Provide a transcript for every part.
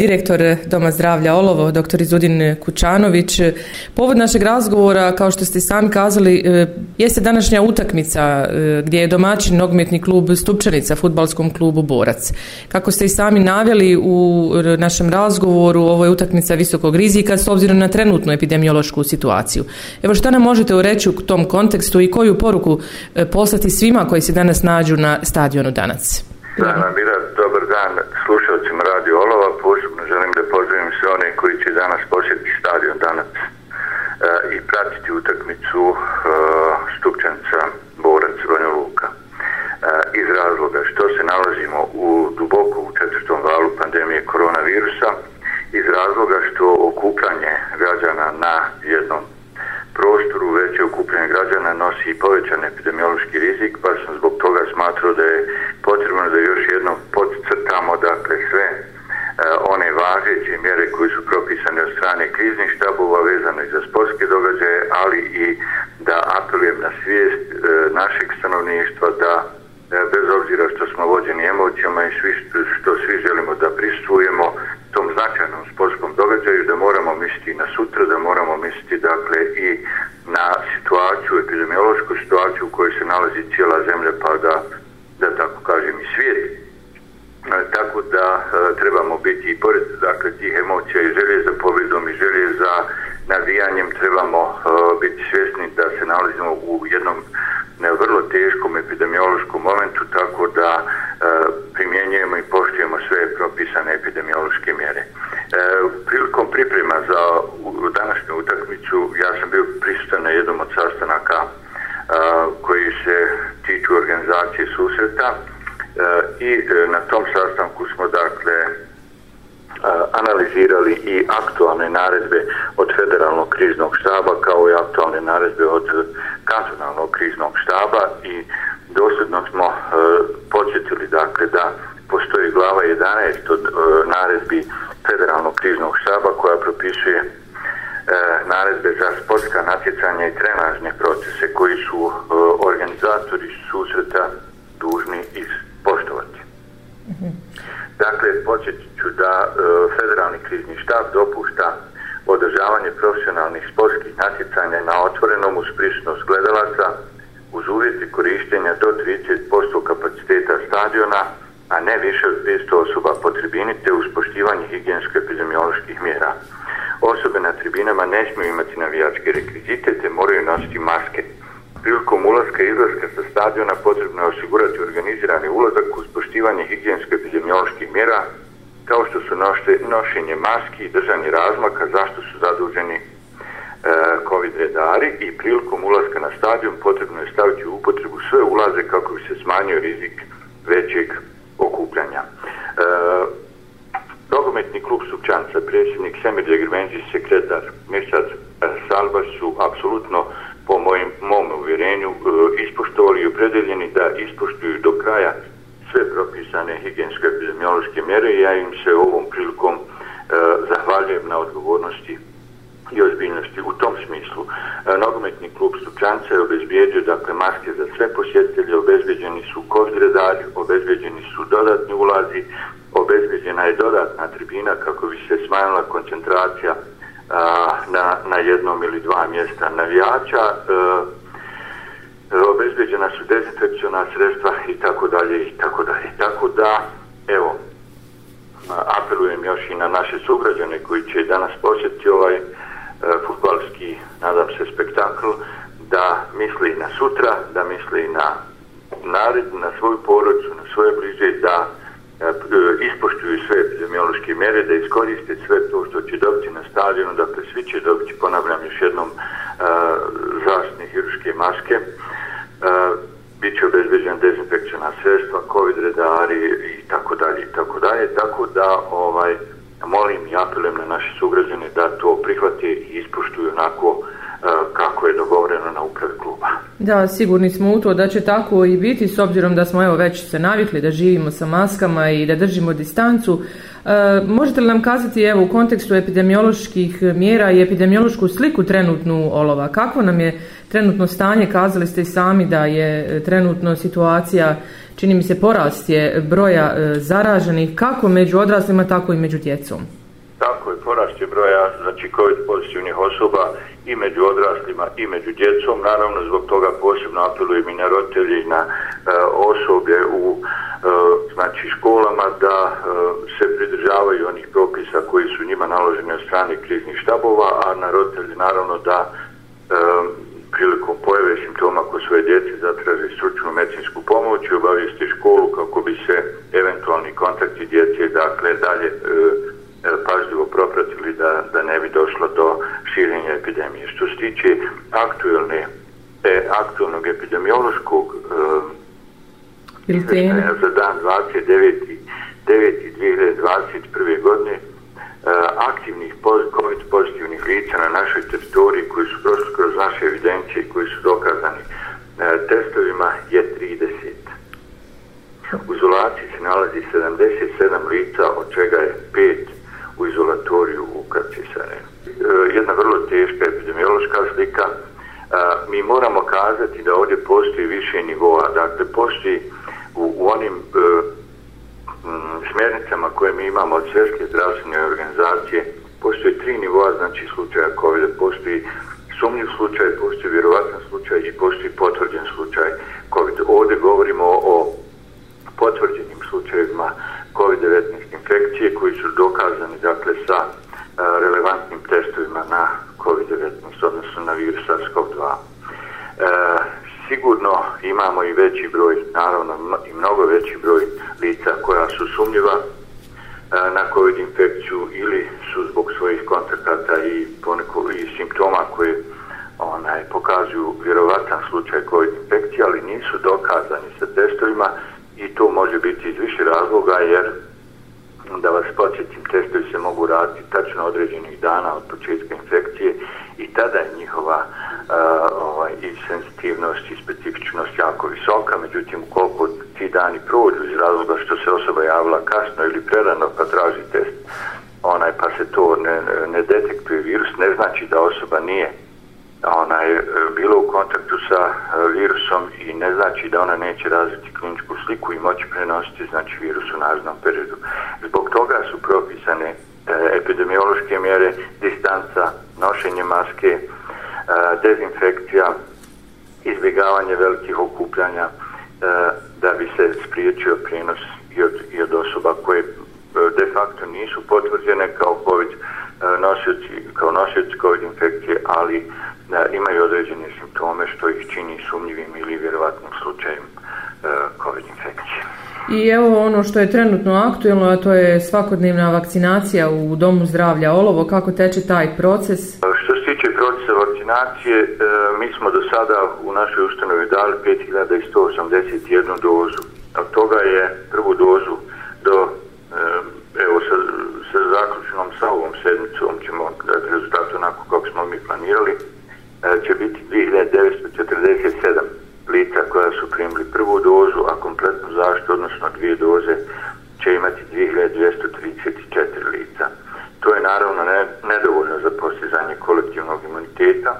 Direktor Doma zdravlja Olovo, dr. Izudin Kučanović. Povod našeg razgovora, kao što ste sami kazali, e, jeste današnja utakmica e, gdje je domaćin nogometni klub Stupčanica, futbalskom klubu Borac. Kako ste i sami navjeli u našem razgovoru, ovo je utakmica visokog rizika s obzirom na trenutnu epidemiološku situaciju. Evo šta nam možete ureći u tom kontekstu i koju poruku e, poslati svima koji se danas nađu na stadionu danas? Da, na Mira, dobar dan slušalcima Radio Olova, posebno želim da pozovem sve one koji će danas posjetiti stadion danas e, i pratiti utakmicu e, Stupčanca Borac Vojno Luka e, iz razloga što se nalazimo u duboko u četvrtom valu pandemije koronavirusa iz razloga što okupljanje građana na jednom prostoru veće okupljanje građana nosi i povećan epidemiološki rizik pa sam zbog toga smatrao da je kriznih štabova vezano i za sportske događaje, ali i da apelujem na svijest e, našeg stanovništva da e, bez obzira što smo vođeni emocijama i svi, što svi želimo da pristujemo tom značajnom sportskom događaju, da moramo misliti na sutra, da moramo misliti dakle i na situaciju, epidemiološku situaciju u kojoj se nalazi cijela zemlja, pa da, da tako kažem i svijet. E, tako da e, trebamo biti i pored dakle, tih emocija i želje za pobjedom i želje za navijanjem trebamo e, biti svjesni da se nalazimo u jednom ne vrlo teškom epidemiološkom momentu tako da e, primjenjujemo i poštujemo sve propisane epidemiološke mjere. E, prilikom priprema za u, današnju utakmicu ja sam bio prisutan na jednom od sastanaka a, koji se tiču organizacije susreta i e, na tom sastanku smo dakle e, analizirali i aktualne naredbe od federalnog kriznog štaba kao i aktualne naredbe od kantonalnog kriznog štaba i dosljedno smo e, početili dakle da postoji glava 11 od e, naredbi federalnog kriznog štaba koja propisuje e, naredbe za sportska natjecanja i trenažne procese koji su e, organizatori susreta dužni Dakle, počet ću da e, federalni krizni štab dopušta održavanje profesionalnih sportskih natjecanja na otvorenom uz prisutnost gledalaca uz uvjeti korištenja do 30% kapaciteta stadiona, a ne više od 500 osoba po tribini te uz poštivanje higijensko-epidemioloških mjera. Osobe na tribinama ne smiju imati navijačke rekvizite te moraju nositi maske. Prilikom ulaska i izlaska sa stadiona potrebno je osigurati organizirani ulazak uz poštivanje higijensko-epidemioloških mjera, kao što su nošte, nošenje maski i držanje razmaka, zašto su zaduženi e, COVID redari i prilikom ulaska na stadion potrebno je staviti u upotrebu sve ulaze kako bi se smanjio rizik većeg okupljanja. E, Dogometni klub Sukčanca, predsjednik Semir Degrmenđi, sekretar Mirsad e, Salba su apsolutno uh, po mojim, mom uvjerenju e, ispoštovali i opredeljeni da ispoštuju do kraja sve propisane higijensko-epidemiološke mjere i ja im se ovom prilikom e, zahvaljujem na odgovornosti i ozbiljnosti u tom smislu. E, nogometni klub Stupčanca je obezbijedio dakle, maske za sve posjetitelje, obezbijeđeni su kozgredari, obezbijeđeni su dodatni ulazi, obezbijeđena je dodatna tribina kako bi se smanjila koncentracija a, na, na jednom ili dva mjesta navijača. E, e obezbeđena su dezinfekcijona sredstva i tako dalje i tako dalje. Tako da, evo, apelujem još i na naše sugrađane koji će danas posjetiti ovaj e, futbalski, nadam se, spektakl, da misli na sutra, da misli na nared, na svoju porodicu, na svoje bliže, da e, E, e, ispoštuju sve epidemiološke mere, da iskoriste sve to što će dobiti na stadionu, dakle svi će dobiti, ponavljam još jednom, e, zaštne hiruške maske, bit će obezbeđena dezinfekcijna sredstva, Da, sigurni smo u to da će tako i biti s obzirom da smo evo već se navikli da živimo sa maskama i da držimo distancu. E, možete li nam kazati evo u kontekstu epidemioloških mjera i epidemiološku sliku trenutnu olova? Kako nam je trenutno stanje? Kazali ste i sami da je e, trenutno situacija, čini mi se, porast je broja e, zaraženih kako među odraslima tako i među djecom tako je porašće broja znači COVID pozitivnih osoba i među odraslima i među djecom. Naravno zbog toga posebno apelujem i na roditelje i na e, osoblje u e, znači školama da e, se pridržavaju onih propisa koji su njima naloženi od strane kriznih štabova, a na roditelje naravno da e, prilikom pojave simptoma kod svoje djece zatraži stručnu medicinsku pomoć i obavijesti školu kako bi se eventualni kontakti djece dakle dalje e, E, pažljivo propratili da, da ne bi došlo do širenja epidemije. Što se tiče aktuelne, e, aktuelnog epidemiološkog e, za dan 29.9.2021. godine e, aktivnih COVID pozitivnih lica na našoj teritoriji koji su prošli kroz naše evidencije više nivoa. Dakle, postoji u, u onim e, smjernicama koje mi imamo od Svjetske zdravstvene organizacije, postoji tri nivoa, znači slučaja COVID, postoji sumnjiv slučaj, postoji vjerovatan slučaj i postoji potvrđen slučaj COVID. Ovdje govorimo o, o potvrđenim slučajima COVID-19 infekcije koji su dokazani dakle sa e, relevantnim testovima na COVID-19, odnosno na virus SARS-CoV-2. E, sigurno imamo i veći broj, naravno i mnogo veći broj lica koja su sumnjiva e, na COVID infekciju ili su zbog svojih kontakata i, poneko, i simptoma koje onaj, pokazuju vjerovatan slučaj COVID infekcije, ali nisu dokazani sa testovima i to može biti iz više razloga jer da vas podsjetim, testovi se mogu raditi tačno određenih dana od početka infekcije i tada je njihova uh, ovaj, i sensitivnost i specifičnost jako visoka, međutim koliko ti dani prođu iz razloga što se osoba javila kasno ili prerano pa traži test, onaj pa se to ne, ne detektuje virus, ne znači da osoba nije onaj, e, bila u kontaktu sa e, virusom i ne znači da ona neće razviti kliničku sliku i moći prenositi znači, virus u naznom periodu. Zbog toga su propisane e, epidemiološke mjere, distanca, nošenje maske, dezinfekcija, izbjegavanje velikih okupljanja da bi se spriječio prenos i od, i od osoba koje de facto nisu potvrđene kao COVID-19 E, nosioci, kao nosioci COVID infekcije, ali da e, imaju određene simptome što ih čini sumnjivim ili vjerovatnim slučajem e, COVID infekcije. I evo ono što je trenutno aktuelno, a to je svakodnevna vakcinacija u Domu zdravlja Olovo. Kako teče taj proces? Što se tiče procesa vakcinacije, mi smo do sada u našoj ustanovi dali 5181 dozu. Od toga je prvu dozu do, evo sad, sa zaključnom sa ovom sedmicom ćemo dati rezultat onako kako smo mi planirali e, će biti 2947 lica koja su primili prvu dozu a kompletnu zaštitu odnosno dvije doze će imati 2234 lica to je naravno ne, nedovoljno za postizanje kolektivnog imuniteta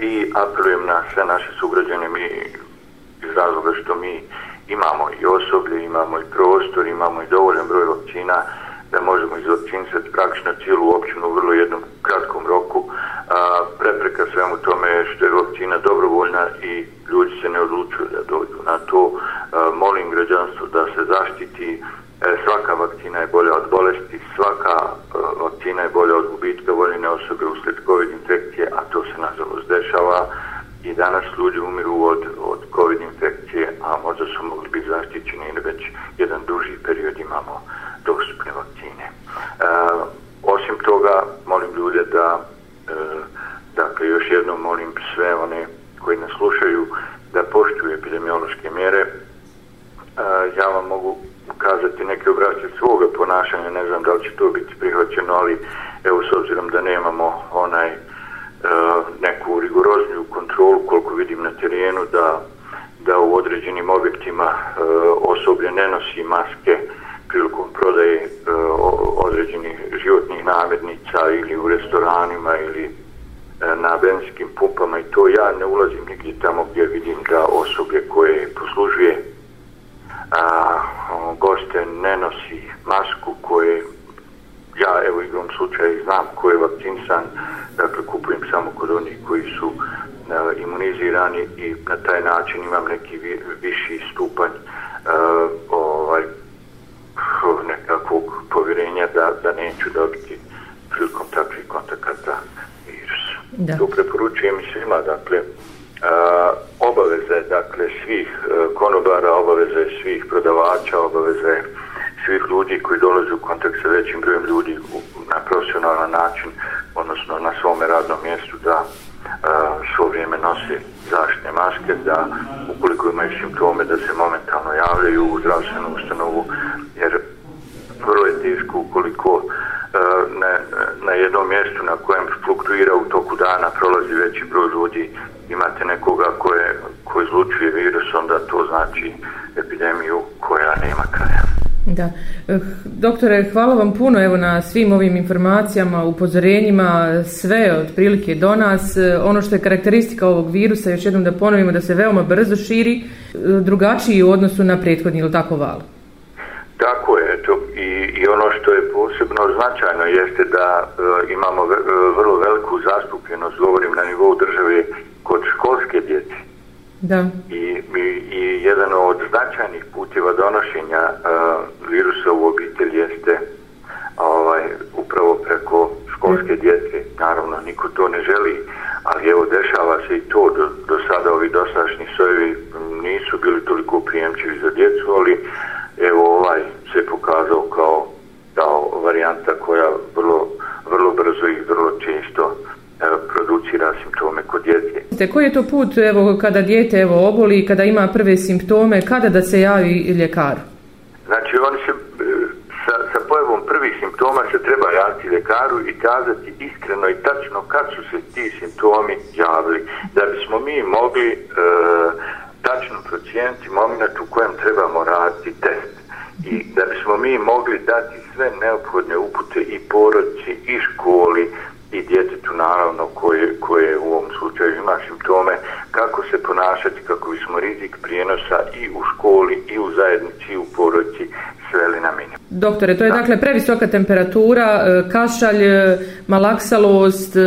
i apelujem na sve naše sugrađane mi iz razloga što mi imamo i osoblje, imamo i prostor, imamo i dovoljan broj vakcina, da možemo izočinicati praktično cijelu općinu u vrlo jednom kratkom roku. A, prepreka svemu tome je što je vakcina dobrovoljna i ljudi se ne odlučuju da dođu na to. A, molim građanstvo da se zaštiti. E, svaka vakcina je bolja od bolesti, svaka a, e, vakcina je bolja od gubitka voljene osobe usled COVID infekcije, a to se nažalost dešava. I danas ljudi umiru od, od COVID infekcije, a možda su mogli biti zaštićeni ili već jedan duži period. namirnica ili u restoranima ili e, na benzinskim pumpama i to ja ne ulazim nigdje tamo gdje vidim da osoblje koje poslužuje a, goste ne nosi masku koje ja evo igrom slučaja znam ko je vakcinsan dakle kupujem samo kod onih koji su a, e, imunizirani i na taj način imam neki vi, viši stupanj a, e, ovaj, nekakvog povjerenja da, da neću dobiti Da. Tu preporučujem svima, dakle, a, obaveze, dakle, svih a, e, konobara, obaveze svih prodavača, obaveze svih ljudi koji dolaze u kontakt sa većim brojem ljudi u, na profesionalan način, odnosno na svome radnom mjestu, da a, svo vrijeme nose zaštne maske, da ukoliko imaju simptome, da se momentalno javljaju u zdravstvenu ustanovu, jer vrlo je teško ukoliko a, E, na, na jednom mjestu na kojem fluktuira u toku dana, prolazi veći broj ljudi, imate nekoga koje, koji izlučuje virus, onda to znači epidemiju koja nema kraja. Da. Eh, doktore, hvala vam puno evo na svim ovim informacijama, upozorenjima, sve otprilike do nas. Eh, ono što je karakteristika ovog virusa, još jednom da ponovimo, da se veoma brzo širi, eh, drugačiji u odnosu na prethodni ili tako val. Tako ono što je posebno značajno jeste da e, imamo ve, e, vrlo veliku zastupljenost, govorim na nivou države, kod školske djece. Da. I, i, i jedan od značajnih puteva donošenja e, virusa u obitelj jeste ovaj, upravo preko školske mm. djece. Naravno, niko to ne želi, ali evo, dešava se i to. Do, do sada ovi dosadašnji sojevi nisu bili toliko prijemčivi za djecu, ali evo ovaj se pokazao kao varijanta koja vrlo, vrlo brzo i vrlo često e, producira simptome kod djece. Te koji je to put evo, kada djete evo, oboli, kada ima prve simptome, kada da se javi ljekaru? Znači oni se e, sa, sa pojavom prvih simptoma se treba javiti ljekaru i kazati iskreno i tačno kad su se ti simptomi javili. Da bismo mi mogli e, tačno procijeniti moment u kojem trebamo raditi test i da bismo mi mogli dati sve neophodne upute i poroci i školi i djetetu naravno koje, koje u ovom slučaju ima simptome kako se ponašati kako bismo rizik prijenosa i u školi i u zajednici i u poroci sveli na minimum. Doktore, to je da. dakle previsoka temperatura, e, kašalj, e, malaksalost... E,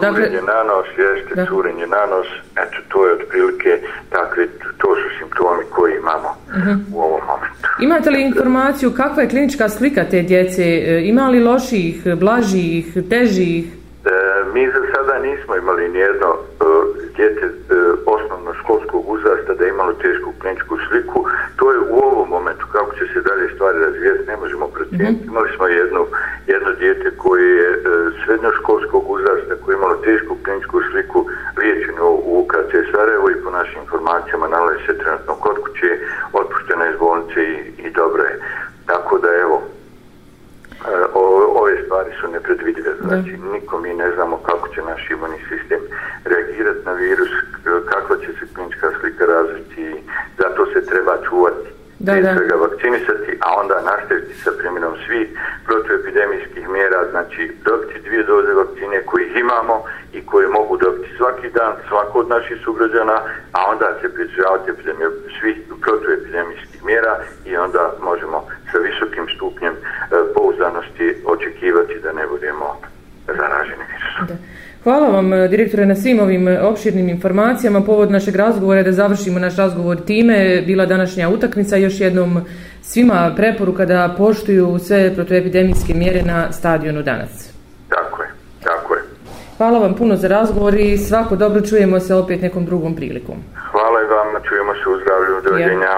dakle... Curenje na nos, jeste, da. curenje na nos, eto, to je otprilike, takve, to su simptomi koji imamo. -huh. Mhm. u ovom momentu. Imate li informaciju kakva je klinička slika te djece? E, ima li loših, blažih, težih? E, mi za sada nismo imali nijedno e, djete e, osnovno školskog uzrasta da je imalo tešku kliničku sliku. To je u ovom momentu kako će se dalje stvari razvijati, ne možemo procijeniti. Uh mhm. -huh. Imali smo jednu Znači, niko mi ne znamo kako će naš imunni sistem reagirati na virus, kako će se klinička slika razviti, zato se treba čuvati. Da, da. Svega vakcinisati, a onda nastaviti sa primjenom svih protoepidemijskih mjera, znači dobiti dvije doze vakcine koje imamo i koje mogu dobiti svaki dan, svako od naših sugrađana, a onda će pričavati epidemiju hvala vam e, direktore na svim ovim e, opširnim informacijama. Povod našeg razgovora je da završimo naš razgovor time. Bila današnja utakmica još jednom svima preporuka da poštuju sve protoepidemijske mjere na stadionu danas. Tako je, tako je. Hvala vam puno za razgovor i svako dobro čujemo se opet nekom drugom prilikom. Hvala vam, čujemo se u zdravlju, doviđenja.